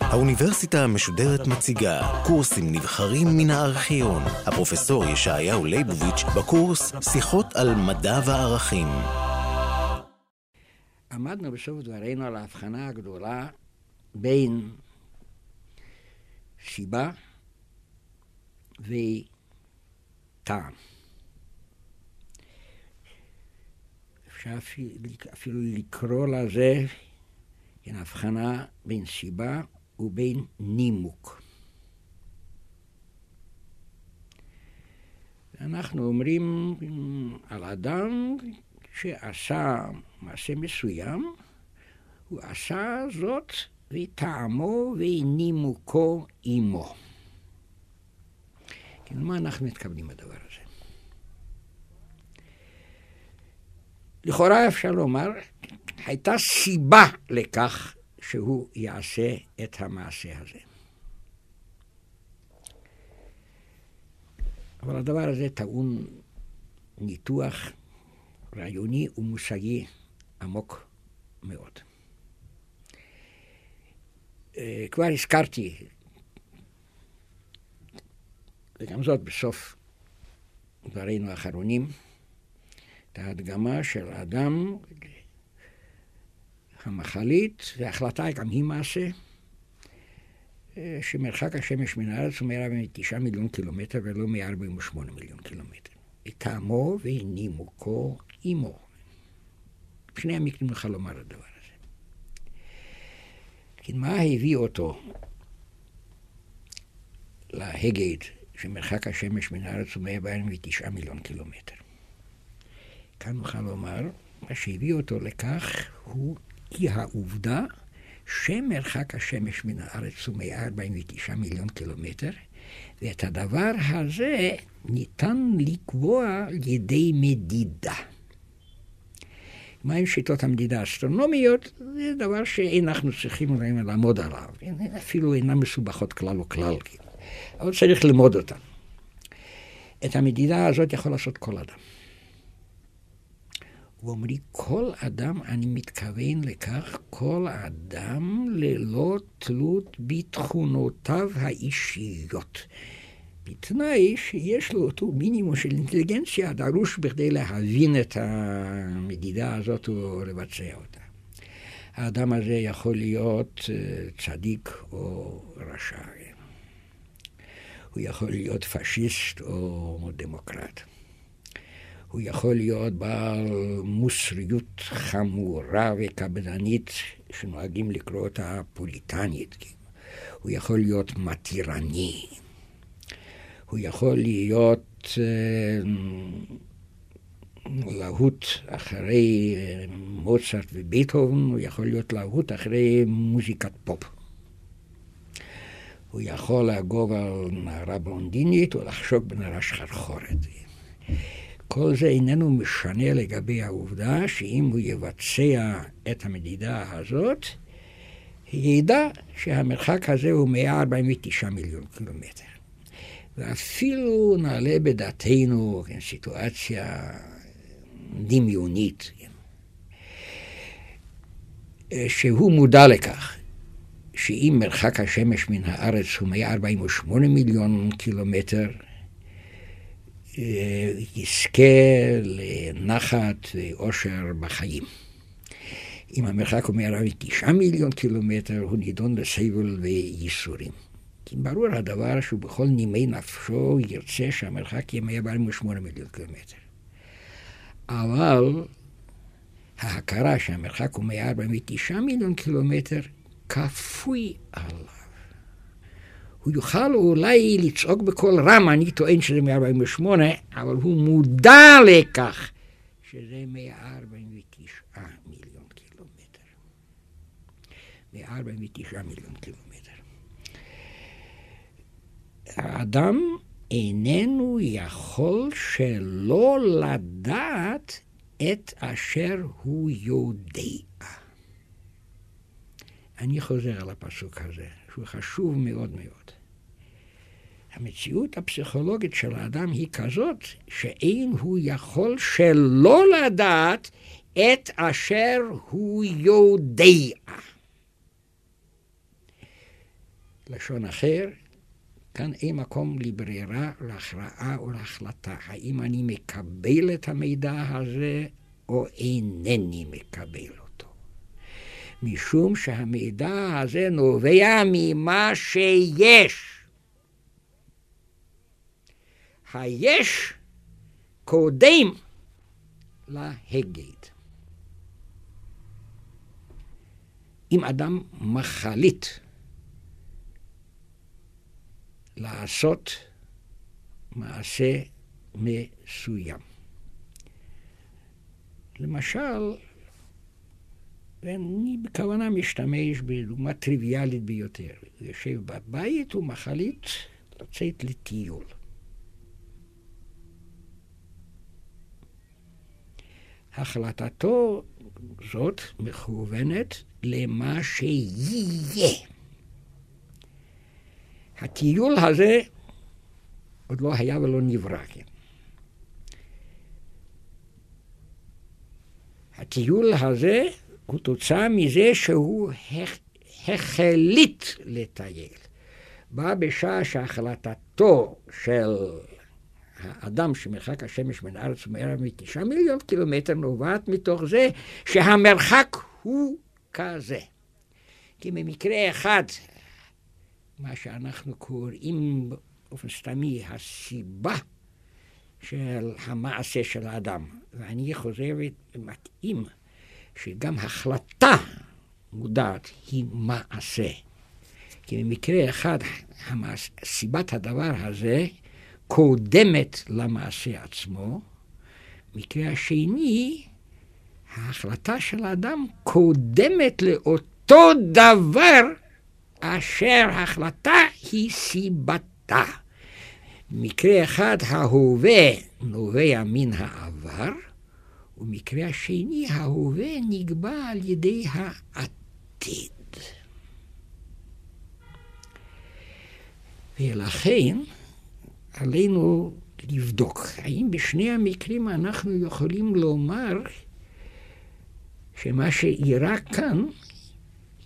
האוניברסיטה המשודרת מציגה קורסים נבחרים מן הארכיון. הפרופסור ישעיהו ליבוביץ' בקורס שיחות על מדע וערכים. עמדנו בסוף דברינו על ההבחנה הגדולה בין סיבה וטעם. אפשר אפילו לקרוא לזה כן, הבחנה בין סיבה ובין נימוק. אנחנו אומרים על אדם שעשה מעשה מסוים, הוא עשה זאת וטעמו ונימוקו עמו. כן, מה אנחנו מתכוונים בדבר הזה? לכאורה אפשר לומר, הייתה סיבה לכך שהוא יעשה את המעשה הזה. אבל הדבר הזה טעון ניתוח רעיוני ומושגי עמוק מאוד. אה, כבר הזכרתי, וגם זאת בסוף דברינו האחרונים, ההדגמה של האדם המחלית, וההחלטה גם היא מעשה, אה, שמרחק השמש מן הארץ הוא 109 מיליון קילומטר ולא 148 מיליון קילומטר. טעמו ונימוקו עמו. שני המקרים נוכל לומר הדבר הזה. כי מה הביא אותו להגד שמרחק השמש מן הארץ הוא 149 מיליון קילומטר? כאן נוכל לומר, מה שהביא אותו לכך הוא היא העובדה שמרחק השמש מן הארץ הוא 149 מיליון קילומטר, ואת הדבר הזה ניתן לקבוע על ידי מדידה. מהן שיטות המדידה האסטרונומיות? זה דבר שאנחנו צריכים אולי לעמוד עליו. אפילו אינן מסובכות כלל וכלל, אבל צריך ללמוד אותן. את המדידה הזאת יכול לעשות כל אדם. ואומרי, כל אדם, אני מתכוון לכך, כל אדם ללא תלות בתכונותיו האישיות. בתנאי שיש לו אותו מינימום של אינטליגנציה הדרוש בכדי להבין את המדידה הזאת ולבצע אותה. האדם הזה יכול להיות אה, צדיק או רשע. הוא יכול להיות פשיסט או דמוקרט. הוא יכול להיות בעל מוסריות חמורה וקפדנית, שנוהגים לקרוא אותה פוליטנית. הוא יכול להיות מתירני. הוא יכול להיות אה, להוט אחרי אה, מוצרט וביטהובן, הוא יכול להיות להוט אחרי מוזיקת פופ. הוא יכול לאגוב על נערה בלונדינית או לחשוק בנערה שחרחורת. כל זה איננו משנה לגבי העובדה שאם הוא יבצע את המדידה הזאת, ידע שהמרחק הזה הוא 149 מיליון קילומטר. ואפילו נעלה בדעתנו כן, סיטואציה דמיונית, כן, שהוא מודע לכך שאם מרחק השמש מן הארץ הוא 148 מיליון קילומטר, יזכה לנחת ואושר בחיים. אם המרחק הוא מערב תשעה מיליון קילומטר, הוא נידון לסבל וייסורים. כי ברור הדבר שהוא בכל נימי נפשו ירצה שהמרחק יהיה 148 מיליון קילומטר. אבל ההכרה שהמרחק הוא 149 מיליון קילומטר כפוי עליו. הוא יוכל אולי לצעוק בקול רם, אני טוען שזה 148, אבל הוא מודע לכך שזה 149 מיליון קילומטר. 149 מיליון קילומטר. האדם איננו יכול שלא לדעת את אשר הוא יודע. אני חוזר על הפסוק הזה, שהוא חשוב מאוד מאוד. המציאות הפסיכולוגית של האדם היא כזאת שאין הוא יכול שלא לדעת את אשר הוא יודע. לשון אחר, כאן אין מקום לברירה, להכרעה או להחלטה. האם אני מקבל את המידע הזה או אינני מקבל אותו. משום שהמידע הזה נובע ממה שיש. היש קודם להגד. אם אדם מחליט לעשות מעשה מסוים. למשל, ואני בכוונה משתמש בדוגמה טריוויאלית ביותר. יושב בבית ומחליט לצאת לטיול. החלטתו זאת מכוונת למה שיהיה. הטיול הזה עוד לא היה ולא נברא, כן. הטיול הזה הוא תוצאה מזה שהוא החליט לטייל. בא בשעה שהחלטתו של האדם שמרחק השמש בין הארץ ומערב מתשעה מיליון קילומטר נובעת מתוך זה שהמרחק הוא כזה. כי במקרה אחד, מה שאנחנו קוראים באופן סתמי הסיבה של המעשה של האדם, ואני חוזר ומתאים שגם החלטה מודעת היא מעשה. כי במקרה אחד, סיבת הדבר הזה קודמת למעשה עצמו. מקרה השני, ההחלטה של האדם קודמת לאותו דבר אשר ההחלטה היא סיבתה. מקרה אחד, ההווה נובע מן העבר, ומקרה השני, ההווה נקבע על ידי העתיד. ולכן, עלינו לבדוק האם בשני המקרים אנחנו יכולים לומר שמה שאירע כאן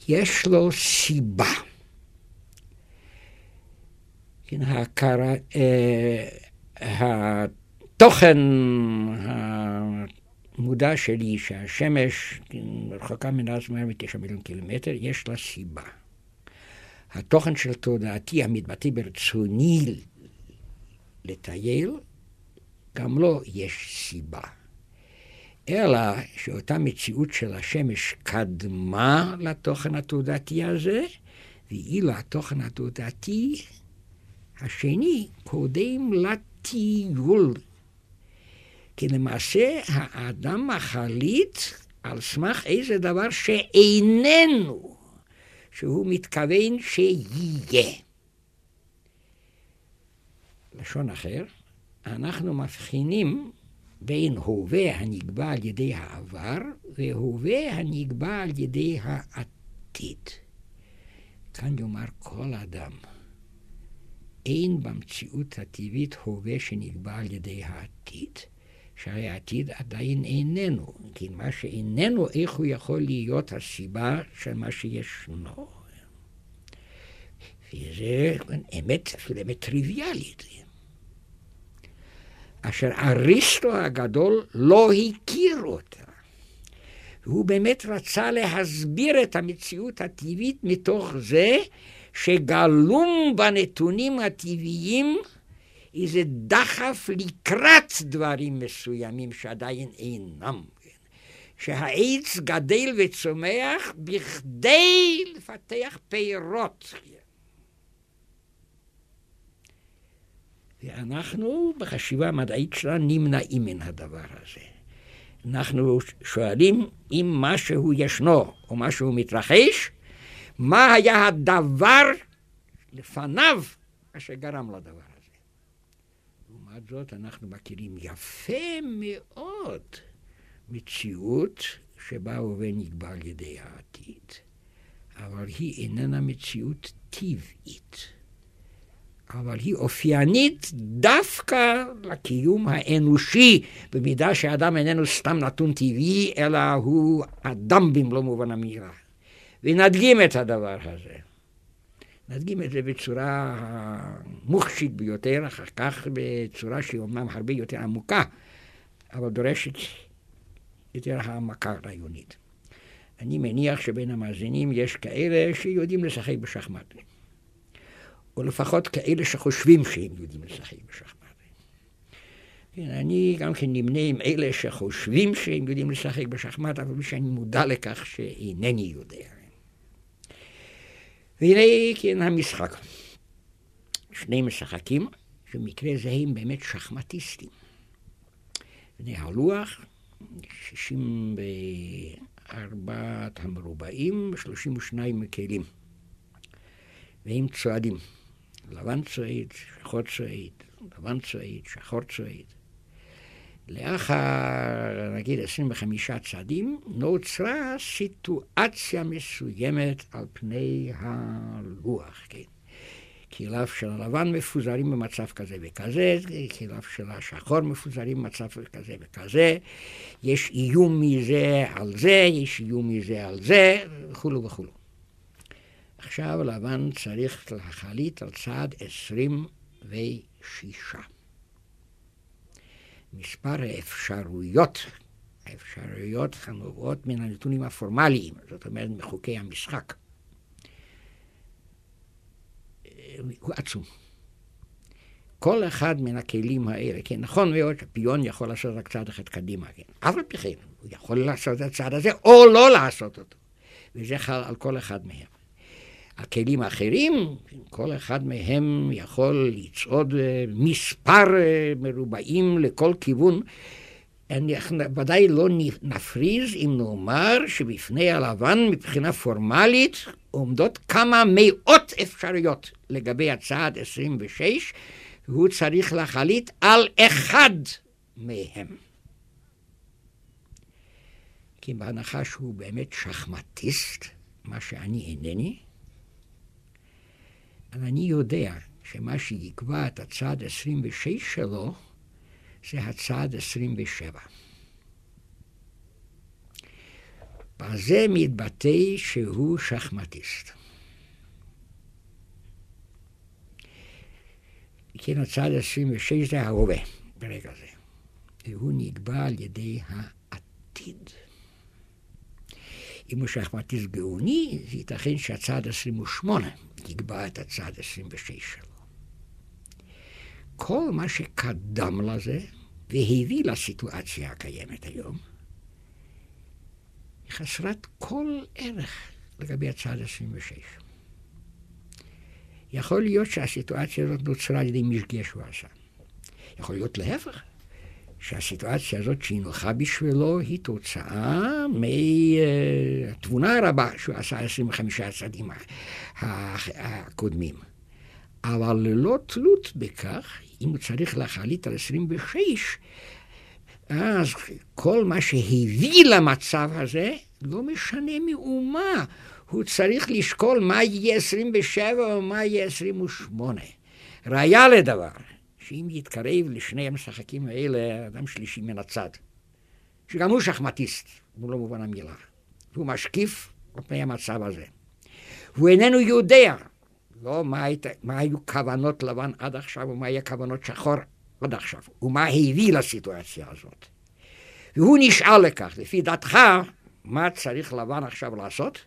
יש לו סיבה. כן, ההכרה, אה, התוכן המודע שלי שהשמש רחוקה מן הארץ מעל מתשע מיליון קילומטר, יש לה סיבה. התוכן של תודעתי המתבטא ברצוני לטייל, גם לו יש סיבה. אלא שאותה מציאות של השמש קדמה לתוכן התודעתי הזה, ואילו התוכן התודעתי השני קודם לטיול. כי למעשה האדם מחליט על סמך איזה דבר שאיננו, שהוא מתכוון שיהיה. לשון אחר, אנחנו מבחינים בין הווה הנקבע על ידי העבר והווה הנקבע על ידי העתיד. כאן יאמר כל אדם, אין במציאות הטבעית הווה שנקבע על ידי העתיד. שהרי העתיד עדיין איננו, כי מה שאיננו, איך הוא יכול להיות הסיבה של מה שישנו? וזה אמת, אפילו אמת טריוויאלית. אשר אריסטו הגדול לא הכיר אותה. והוא באמת רצה להסביר את המציאות הטבעית מתוך זה שגלום בנתונים הטבעיים איזה דחף לקראת דברים מסוימים שעדיין אינם. שהעץ גדל וצומח בכדי לפתח פירות. ואנחנו בחשיבה המדעית שלנו נמנעים מן הדבר הזה. אנחנו שואלים אם משהו ישנו או משהו מתרחש, מה היה הדבר לפניו אשר גרם לדבר הזה. לעומת זאת, אנחנו מכירים יפה מאוד מציאות שבה ההווה נקבע על ידי העתיד, אבל היא איננה מציאות טבעית. אבל היא אופיינית דווקא לקיום האנושי, במידה שאדם איננו סתם נתון טבעי, אלא הוא אדם במלוא מובן המילה. ונדגים את הדבר הזה. נדגים את זה בצורה המוחשית ביותר, אחר כך בצורה שהיא אומנם הרבה יותר עמוקה, אבל דורשת יותר העמקה רעיונית. אני מניח שבין המאזינים יש כאלה שיודעים לשחק בשחמט. או לפחות כאלה שחושבים שהם יודעים לשחק בשחמט. כן, אני גם כן נמנה עם אלה שחושבים שהם יודעים לשחק בשחמט, אבל שאני מודע לכך שאינני יודע. והנה כן המשחק. שני משחקים, שבמקרה זה הם באמת שחמטיסטים. בני הלוח, 64 המרובעים, 32 מקלים. והם צועדים. לבן צועד, שחור צועד, לבן צועד, שחור צועד. לאחר, נגיד, 25 צעדים, נוצרה סיטואציה מסוימת על פני הלוח, כן. כליו של הלבן מפוזרים במצב כזה וכזה, כליו של השחור מפוזרים במצב כזה וכזה, יש איום מזה על זה, יש איום מזה על זה, וכולו וכולו. עכשיו לבן צריך להחליט על צעד 26. מספר האפשרויות, האפשרויות הנובעות מן הנתונים הפורמליים, זאת אומרת מחוקי המשחק, הוא עצום. כל אחד מן הכלים האלה, כן, נכון מאוד שפיון יכול לעשות רק צעד אחד קדימה, כן, אף על פי כן, הוא יכול לעשות את הצעד הזה או לא לעשות אותו, וזה חל על כל אחד מהם. הכלים האחרים, כל אחד מהם יכול לצעוד אה, מספר אה, מרובעים לכל כיוון. אנחנו ודאי לא נפריז אם נאמר שבפני הלבן מבחינה פורמלית עומדות כמה מאות אפשרויות לגבי הצעד 26, והוא צריך להחליט על אחד מהם. כי בהנחה שהוא באמת שחמטיסט, מה שאני אינני, אבל אני יודע שמה שיקבע את הצעד 26 שלו זה הצעד 27. בזה מתבטא שהוא שחמטיסט. כן, הצעד 26 זה ההווה ברגע זה. והוא נקבע על ידי העתיד. אם הוא שחמטיסט גאוני, זה ייתכן שהצעד 28 יקבע את הצעד 26 שלו. כל מה שקדם לזה והביא לסיטואציה הקיימת היום, היא חסרת כל ערך לגבי הצעד 26. יכול להיות שהסיטואציה הזאת נוצרה על ידי משגה שהוא עשה. יכול להיות להפך, שהסיטואציה הזאת שהיא נוחה בשבילו היא תוצאה מהתבונה הרבה שהוא עשה 25 הצעדים הקודמים. אבל ללא תלות בכך, אם הוא צריך להחליט על 26, אז כל מה שהביא למצב הזה לא משנה מאומה. הוא צריך לשקול מה יהיה 27 ומה יהיה 28. ראיה לדבר, שאם יתקרב לשני המשחקים האלה, אדם שלישי מן הצד, שגם הוא שחמטיסט, במלוא מובן המילה, והוא משקיף על פני המצב הזה. הוא איננו יודע לא מה, היית, מה היו כוונות לבן עד עכשיו ומה יהיה כוונות שחור עד עכשיו, ומה הביא לסיטואציה הזאת. והוא נשאל לכך, לפי דעתך, מה צריך לבן עכשיו לעשות?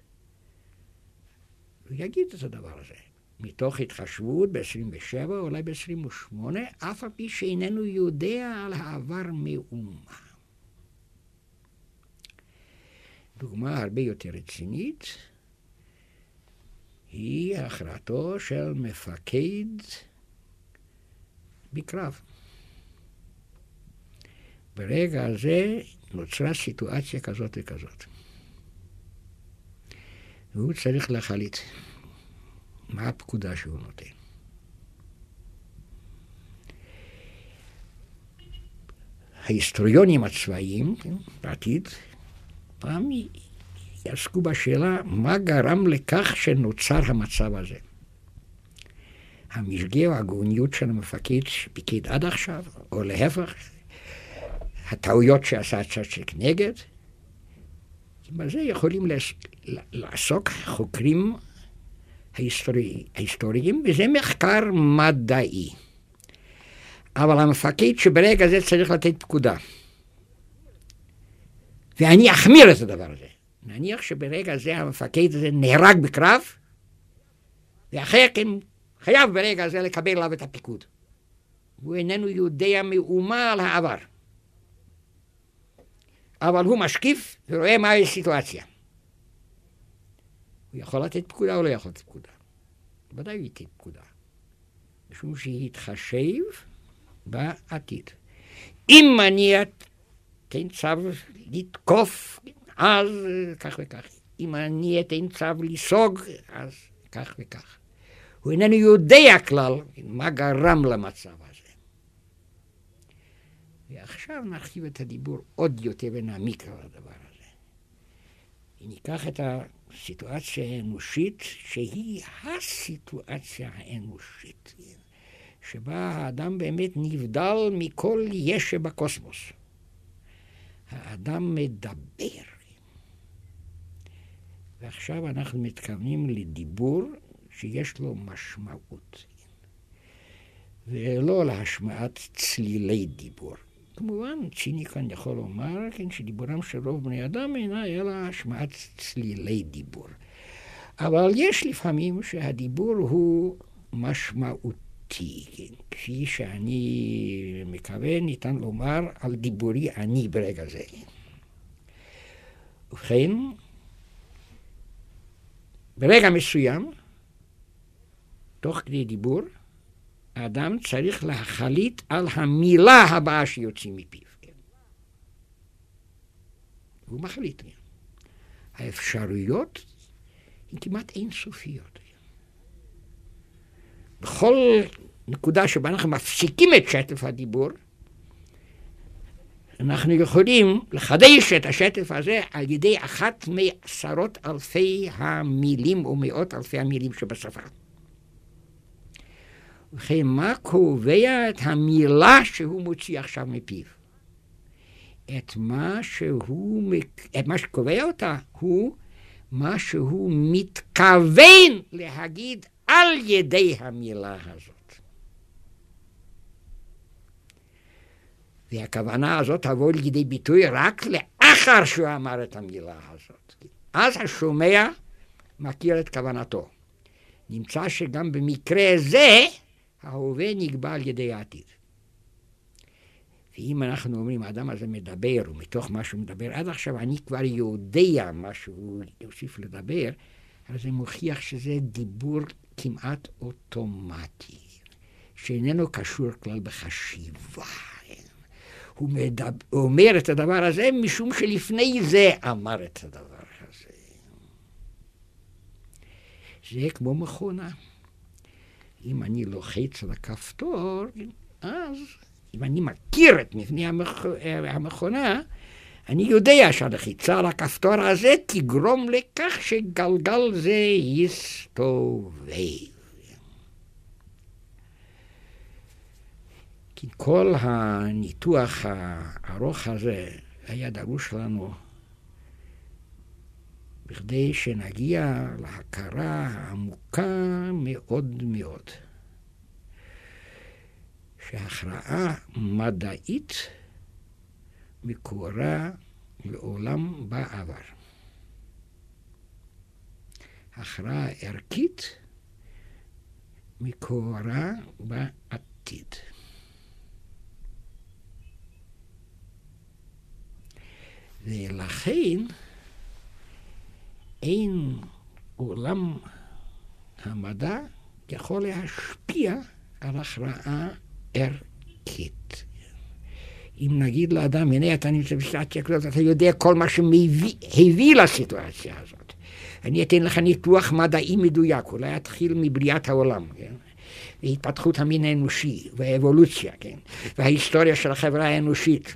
הוא יגיד את הדבר הזה. מתוך התחשבות ב-27, אולי ב-28, אף על פי שאיננו יודע על העבר מאומה. דוגמה הרבה יותר רצינית היא הכרעתו של מפקד בקרב. ברגע הזה נוצרה סיטואציה כזאת וכזאת. והוא צריך להחליט. מה הפקודה שהוא נותן. ההיסטוריונים הצבאיים, כן, בעתיד, פעם יעסקו בשאלה מה גרם לכך שנוצר המצב הזה. המשגה או הגאוניות של המפקד שפיקד עד עכשיו, או להפך, הטעויות שעשה הצד שכנגד. בזה יכולים לעסוק חוקרים ההיסטורי, ההיסטוריים, וזה מחקר מדעי. אבל המפקד שברגע זה צריך לתת פקודה. ואני אחמיר את הדבר הזה. נניח שברגע זה המפקד הזה נהרג בקרב, ואחר כן חייב ברגע הזה לקבל עליו את הפיקוד. הוא איננו יודע מאומה על העבר. אבל הוא משקיף ורואה מהי הסיטואציה. הוא יכול לתת פקודה או לא יכול לתת פקודה? ודאי הוא ייתן פקודה. משום שהתחשב בעתיד. אם אני אתן צו לתקוף, אז כך וכך. אם אני אתן צו לסוג, אז כך וכך. הוא איננו יודע כלל מה גרם למצב הזה. ועכשיו נרחיב את הדיבור עוד יותר ונעמיק על הדבר הזה. ניקח את הסיטואציה האנושית, שהיא הסיטואציה האנושית, שבה האדם באמת נבדל מכל יש שבקוסמוס. האדם מדבר. ועכשיו אנחנו מתכוונים לדיבור שיש לו משמעות, ולא להשמעת צלילי דיבור. כמובן, ציני כאן יכול לומר, כן, שדיבורם של רוב בני אדם אינה אלא השמעת צלילי דיבור. אבל יש לפעמים שהדיבור הוא משמעותי, כן, כפי שאני מקווה ניתן לומר על דיבורי אני ברגע זה. ובכן, ברגע מסוים, תוך כדי דיבור, האדם צריך להחליט על המילה הבאה שיוצאים מפיו. כן? הוא מחליט. כן? האפשרויות הן כמעט אינסופיות. כן? בכל נקודה שבה אנחנו מפסיקים את שטף הדיבור, אנחנו יכולים לחדש את השטף הזה על ידי אחת מעשרות אלפי המילים או מאות אלפי המילים שבשפה. מה קובע את המילה שהוא מוציא עכשיו מפיו? את מה שהוא, את מה שקובע אותה הוא מה שהוא מתכוון להגיד על ידי המילה הזאת. והכוונה הזאת תבוא לידי ביטוי רק לאחר שהוא אמר את המילה הזאת. אז השומע מכיר את כוונתו. נמצא שגם במקרה זה ההווה נקבע על ידי העתיד. ואם אנחנו אומרים, האדם הזה מדבר, ומתוך מה שהוא מדבר עד עכשיו, אני כבר יודע מה שהוא יוסיף לדבר, אז זה מוכיח שזה דיבור כמעט אוטומטי, שאיננו קשור כלל בחשיבה. הוא, מדבר, אומר את הדבר הזה משום שלפני זה אמר את הדבר הזה. זה כמו מכונה. אם אני לוחץ על הכפתור, אז אם אני מכיר את מבנה המכ... המכונה, אני יודע שהלחיצה על הכפתור הזה תגרום לכך שגלגל זה יסתובב. כי כל הניתוח הארוך הזה היה דרוש לנו בכדי שנגיע להכרה העמוקה מאוד מאוד. שהכרעה מדעית מקורה לעולם בעבר. הכרעה ערכית מקורה בעתיד. ולכן אין עולם המדע יכול להשפיע על הכרעה ערכית. אם נגיד לאדם, הנה אתה נמצא בסיטואציה כזאת, אתה יודע כל מה שהביא לסיטואציה הזאת. אני אתן לך ניתוח מדעי מדויק, אולי אתחיל מבריאת העולם, כן? והתפתחות המין האנושי, והאבולוציה, כן? וההיסטוריה של החברה האנושית.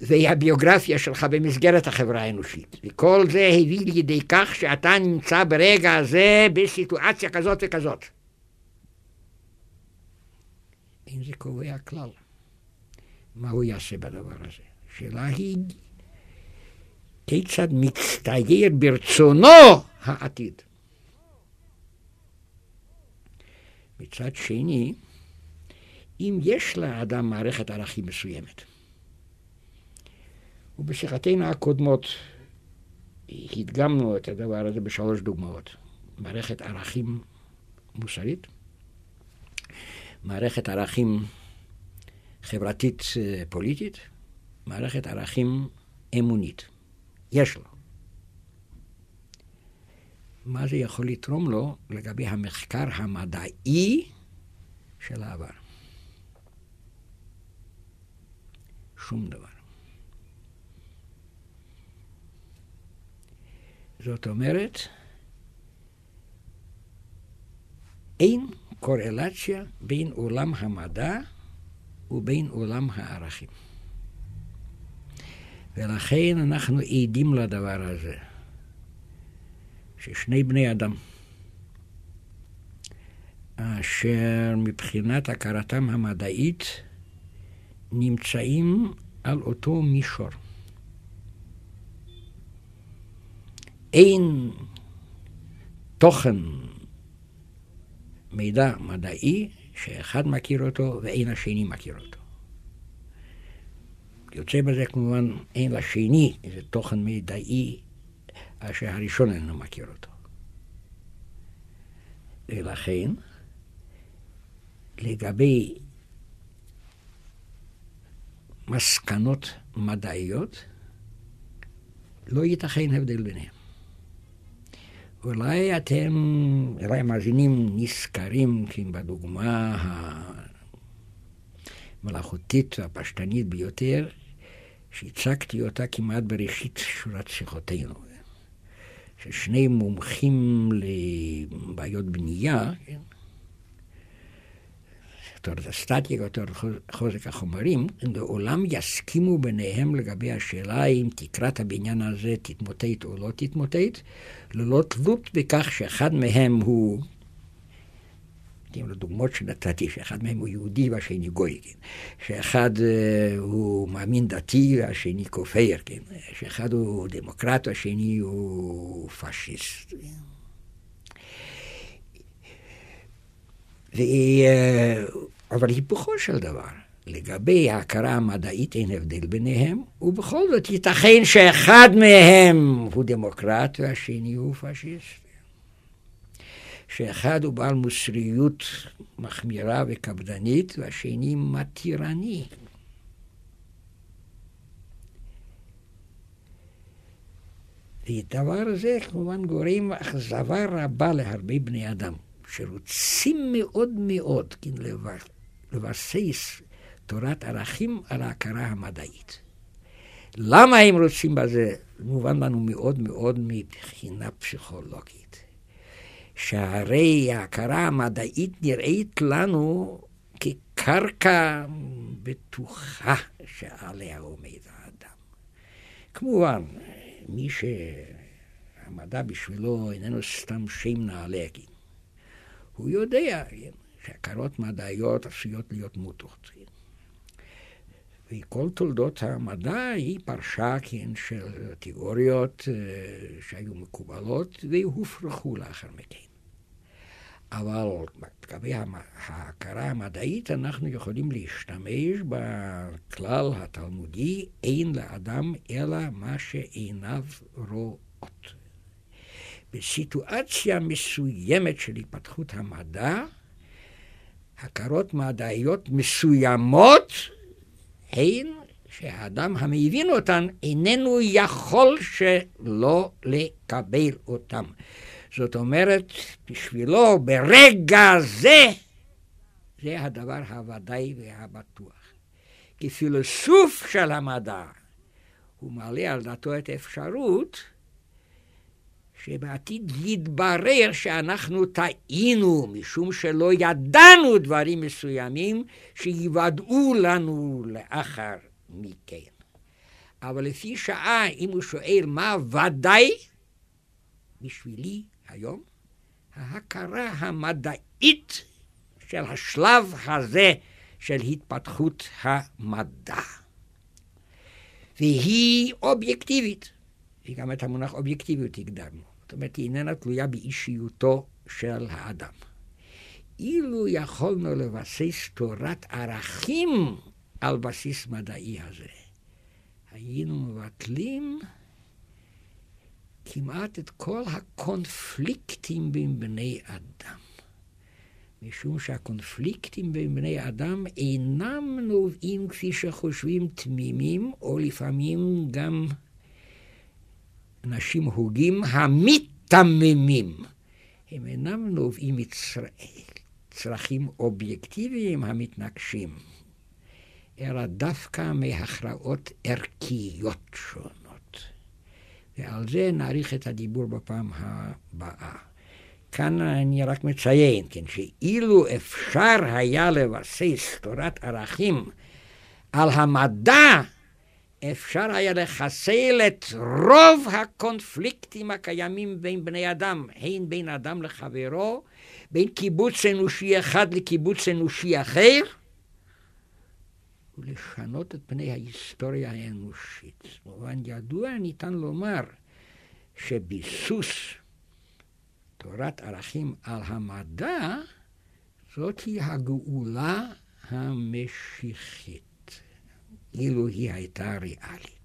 והביוגרפיה שלך במסגרת החברה האנושית. וכל זה הביא לידי כך שאתה נמצא ברגע הזה בסיטואציה כזאת וכזאת. אין זה קובע כלל. מה הוא יעשה בדבר הזה? השאלה היא, כיצד מצטייר ברצונו העתיד? מצד שני, אם יש לאדם מערכת ערכים מסוימת, ובשיחתנו הקודמות הדגמנו את הדבר הזה בשלוש דוגמאות. מערכת ערכים מוסרית, מערכת ערכים חברתית אה, מערכת ערכים אמונית. יש לו. מה זה יכול לתרום לו לגבי המחקר המדעי של העבר? שום דבר. זאת אומרת, אין קורלציה בין עולם המדע ובין עולם הערכים. ולכן אנחנו עדים לדבר הזה, ששני בני אדם, אשר מבחינת הכרתם המדעית נמצאים על אותו מישור. אין תוכן מידע מדעי שאחד מכיר אותו ואין השני מכיר אותו. יוצא בזה כמובן אין לשני איזה תוכן מידעי אשר הראשון אינו מכיר אותו. ולכן, לגבי מסקנות מדעיות, לא ייתכן הבדל ביניהם. אולי אתם, אולי המאזינים נזכרים כי בדוגמה המלאכותית והפשטנית ביותר, שהצגתי אותה כמעט בראשית שורת שיחותינו. ששני מומחים לבעיות בנייה, כן? תורת הסטטיקה, תורת חוזק החומרים, לעולם יסכימו ביניהם לגבי השאלה אם תקרת הבניין הזה תתמוטט או לא תתמוטט, ללא תלות בכך שאחד מהם הוא, נותנים לו שנתתי, שאחד מהם הוא יהודי והשני גוי, כן? שאחד uh, הוא מאמין דתי והשני כופר, כן? שאחד הוא דמוקרט והשני הוא פשיסט. אבל היפוכו של דבר, לגבי ההכרה המדעית אין הבדל ביניהם, ובכל זאת ייתכן שאחד מהם הוא דמוקרט והשני הוא פשיסט. שאחד הוא בעל מוסריות מחמירה וקפדנית והשני מתירני. ודבר הזה כמובן גורם אכזבה רבה להרבה בני אדם, שרוצים מאוד מאוד כן, לבסס תורת ערכים על ההכרה המדעית. למה הם רוצים בזה? מובן לנו מאוד מאוד מבחינה פסיכולוגית. שהרי ההכרה המדעית נראית לנו כקרקע בטוחה שעליה עומד האדם. כמובן, מי שהמדע בשבילו איננו סתם שם נעלה, הוא יודע שהכרות מדעיות עשויות להיות מוטות. וכל תולדות המדע היא פרשה, כן, של תיאוריות אה, שהיו מקובלות והופרכו לאחר מכן. אבל לגבי ההכרה המדעית אנחנו יכולים להשתמש בכלל התלמודי, אין לאדם אלא מה שעיניו רואות. בסיטואציה מסוימת של התפתחות המדע, הכרות מדעיות מסוימות הן שהאדם המבין אותן איננו יכול שלא לקבל אותן. זאת אומרת, בשבילו ברגע זה, זה הדבר הוודאי והבטוח. כפילוסוף של המדע, הוא מעלה על דעתו את האפשרות שבעתיד יתברר שאנחנו טעינו, משום שלא ידענו דברים מסוימים שיוודאו לנו לאחר מכן. אבל לפי שעה, אם הוא שואל מה ודאי, בשבילי היום, ההכרה המדעית של השלב הזה של התפתחות המדע. והיא אובייקטיבית, וגם את המונח אובייקטיביות הגדרנו. זאת אומרת, היא איננה תלויה באישיותו של האדם. אילו יכולנו לבסס תורת ערכים על בסיס מדעי הזה, היינו מבטלים כמעט את כל הקונפליקטים בין בני אדם. משום שהקונפליקטים בין בני אדם אינם נובעים כפי שחושבים תמימים, או לפעמים גם אנשים הוגים המיתממים. הם אינם נובעים מצרכים אובייקטיביים המתנגשים, אלא דווקא מהכרעות ערכיות שונות. ועל זה נאריך את הדיבור בפעם הבאה. כאן אני רק מציין, כן, שאילו אפשר היה לבסס תורת ערכים על המדע, אפשר היה לחסל את רוב הקונפליקטים הקיימים בין בני אדם, הן בין אדם לחברו, בין קיבוץ אנושי אחד לקיבוץ אנושי אחר, ולשנות את פני ההיסטוריה האנושית. במובן ידוע ניתן לומר שביסוס תורת ערכים על המדע, זאתי הגאולה המשיחית, אילו היא הייתה ריאלית.